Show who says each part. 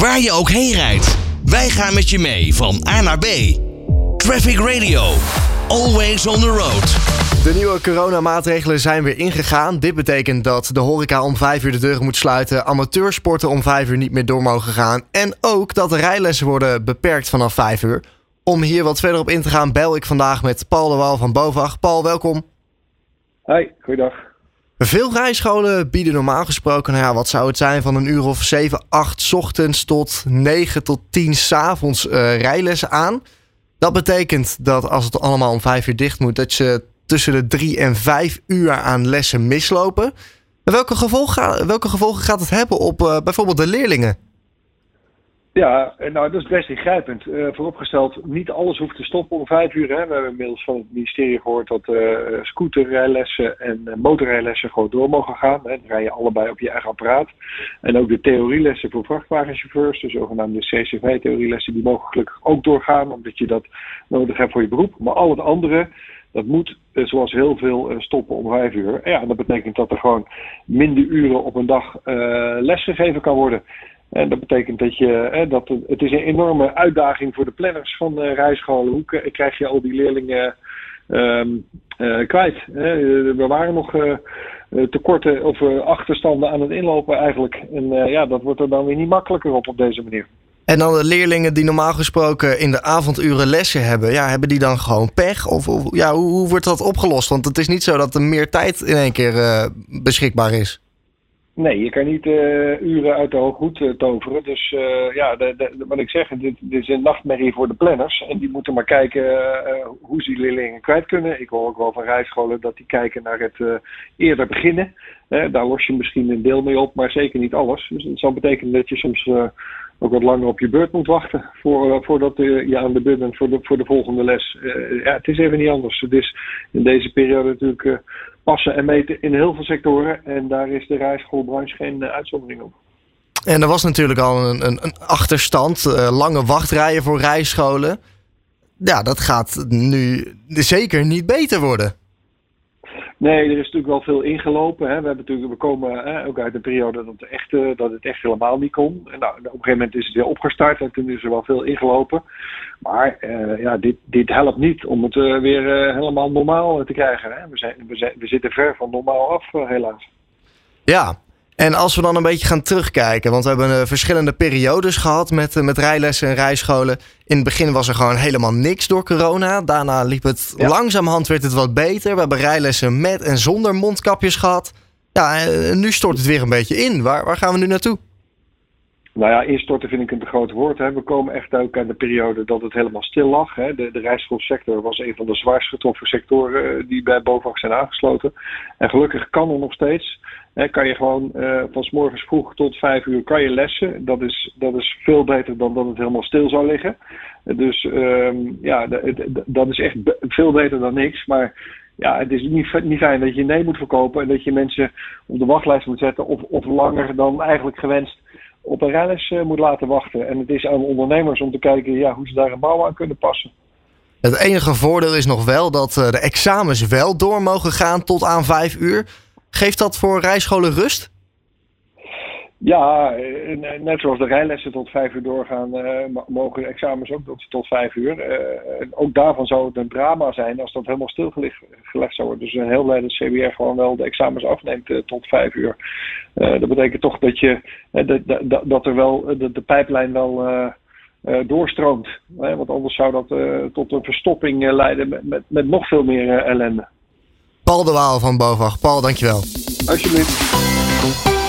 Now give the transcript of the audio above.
Speaker 1: Waar je ook heen rijdt, wij gaan met je mee van A naar B. Traffic Radio, always on the road.
Speaker 2: De nieuwe coronamaatregelen zijn weer ingegaan. Dit betekent dat de horeca om 5 uur de deuren moet sluiten, amateursporten om 5 uur niet meer door mogen gaan en ook dat de rijlessen worden beperkt vanaf 5 uur. Om hier wat verder op in te gaan bel ik vandaag met Paul de Waal van Bovag. Paul, welkom.
Speaker 3: Hi, goeiedag.
Speaker 2: Veel rijscholen bieden normaal gesproken, nou ja, wat zou het zijn, van een uur of 7, 8 ochtends tot 9 tot 10 s avonds uh, rijlessen aan. Dat betekent dat als het allemaal om 5 uur dicht moet, dat je tussen de 3 en 5 uur aan lessen mislopen. Welke gevolgen, welke gevolgen gaat het hebben op uh, bijvoorbeeld de leerlingen?
Speaker 3: Ja, nou dat is best ingrijpend. Uh, vooropgesteld, niet alles hoeft te stoppen om vijf uur. Hè. We hebben inmiddels van het ministerie gehoord dat uh, scooterrijlessen en uh, motorrijlessen gewoon door mogen gaan. Hè. Dan rij je allebei op je eigen apparaat. En ook de theorielessen voor vrachtwagenchauffeurs, de zogenaamde CCV-theorielessen, die mogen gelukkig ook doorgaan, omdat je dat nodig hebt voor je beroep. Maar al het andere, dat moet, zoals heel veel, stoppen om vijf uur. Ja, en dat betekent dat er gewoon minder uren op een dag les gegeven kan worden. En dat betekent dat je, dat het is een enorme uitdaging voor de planners van de rijscholen. Hoe krijg je al die leerlingen um, uh, kwijt? We waren nog tekorten of achterstanden aan het inlopen eigenlijk. En ja, dat wordt er dan weer niet makkelijker op op deze manier.
Speaker 2: En dan de leerlingen die normaal gesproken in de avonduren lessen hebben, ja, hebben die dan gewoon pech? Of, of ja, hoe, hoe, wordt dat opgelost? Want het is niet zo dat er meer tijd in één keer beschikbaar is.
Speaker 3: Nee, je kan niet uh, uren uit de hooghoed uh, toveren. Dus uh, ja, de, de, wat ik zeg, dit, dit, is een nachtmerrie voor de planners. En die moeten maar kijken hoe ze die leerlingen kwijt kunnen. Ik hoor ook wel van rijscholen dat die kijken naar het eerder beginnen. daar los je misschien een deel mee op, maar zeker niet alles. Dus dat zou betekenen dat je soms ook wat langer op je beurt moet wachten voor, voordat je aan de beurt bent voor de, voor de volgende les. ja, het is even niet anders. Het is in deze periode natuurlijk passen en meten in heel veel sectoren. En daar is de rijschoolbranche geen uitzondering op.
Speaker 2: En er was natuurlijk al een, een, een achterstand, lange wachtrijen voor rijscholen. Ja, dat gaat nu zeker niet beter worden.
Speaker 3: Nee, er is natuurlijk wel veel ingelopen. Hè. We, hebben natuurlijk, we komen hè, ook uit een periode dat, het echt, dat het echt helemaal niet kon. En nou, op een gegeven moment is het weer opgestart en toen is er wel veel ingelopen. Maar uh, ja, dit, dit helpt niet om het uh, weer helemaal normaal te krijgen. Hè. We, zijn, we zitten ver van normaal af, helaas.
Speaker 2: Ja, en als we dan een beetje gaan terugkijken, want we hebben uh, verschillende periodes gehad met, uh, met rijlessen en rijscholen. In het begin was er gewoon helemaal niks door corona. Daarna liep het ja. langzamerhand, werd het wat beter. We hebben rijlessen met en zonder mondkapjes gehad. Ja, en nu stort het weer een beetje in. Waar, waar gaan we nu naartoe?
Speaker 3: Nou ja, instorten vind ik een te groot woord. Hè. We komen echt ook aan de periode dat het helemaal stil lag. Hè. De, de was een van de zwaarst getroffen sectoren uh, die bij BOVAG zijn aangesloten. En gelukkig kan er nog steeds. Hè, kan je gewoon uh, van s morgens vroeg tot vijf uur kan je lessen. Dat is, dat is veel beter dan dat het helemaal stil zou liggen. Dus um, ja, dat is echt veel beter dan niks. Maar ja, het is niet, niet fijn dat je nee moet verkopen en dat je mensen op de wachtlijst moet zetten of, of langer dan eigenlijk gewenst op een rijles uh, moet laten wachten. En het is aan ondernemers om te kijken ja, hoe ze daar een bouw aan kunnen passen.
Speaker 2: Het enige voordeel is nog wel dat uh, de examens wel door mogen gaan tot aan vijf uur. Geeft dat voor rijscholen rust?
Speaker 3: Ja, net zoals de rijlessen tot vijf uur doorgaan, uh, mogen de examens ook tot, tot vijf uur. Uh, ook daarvan zou het een drama zijn als dat helemaal stilgelegd zou worden. Dus een heel blij dat CBR gewoon wel de examens afneemt uh, tot vijf uur. dat betekent toch dat, je, dat, dat, dat er wel de, de pijplijn wel doorstroomt. want anders zou dat tot een verstopping leiden met, met, met, nog veel meer ellende.
Speaker 2: Paul de Waal van BOVAG. Paul, dankjewel.
Speaker 3: Alsjeblieft.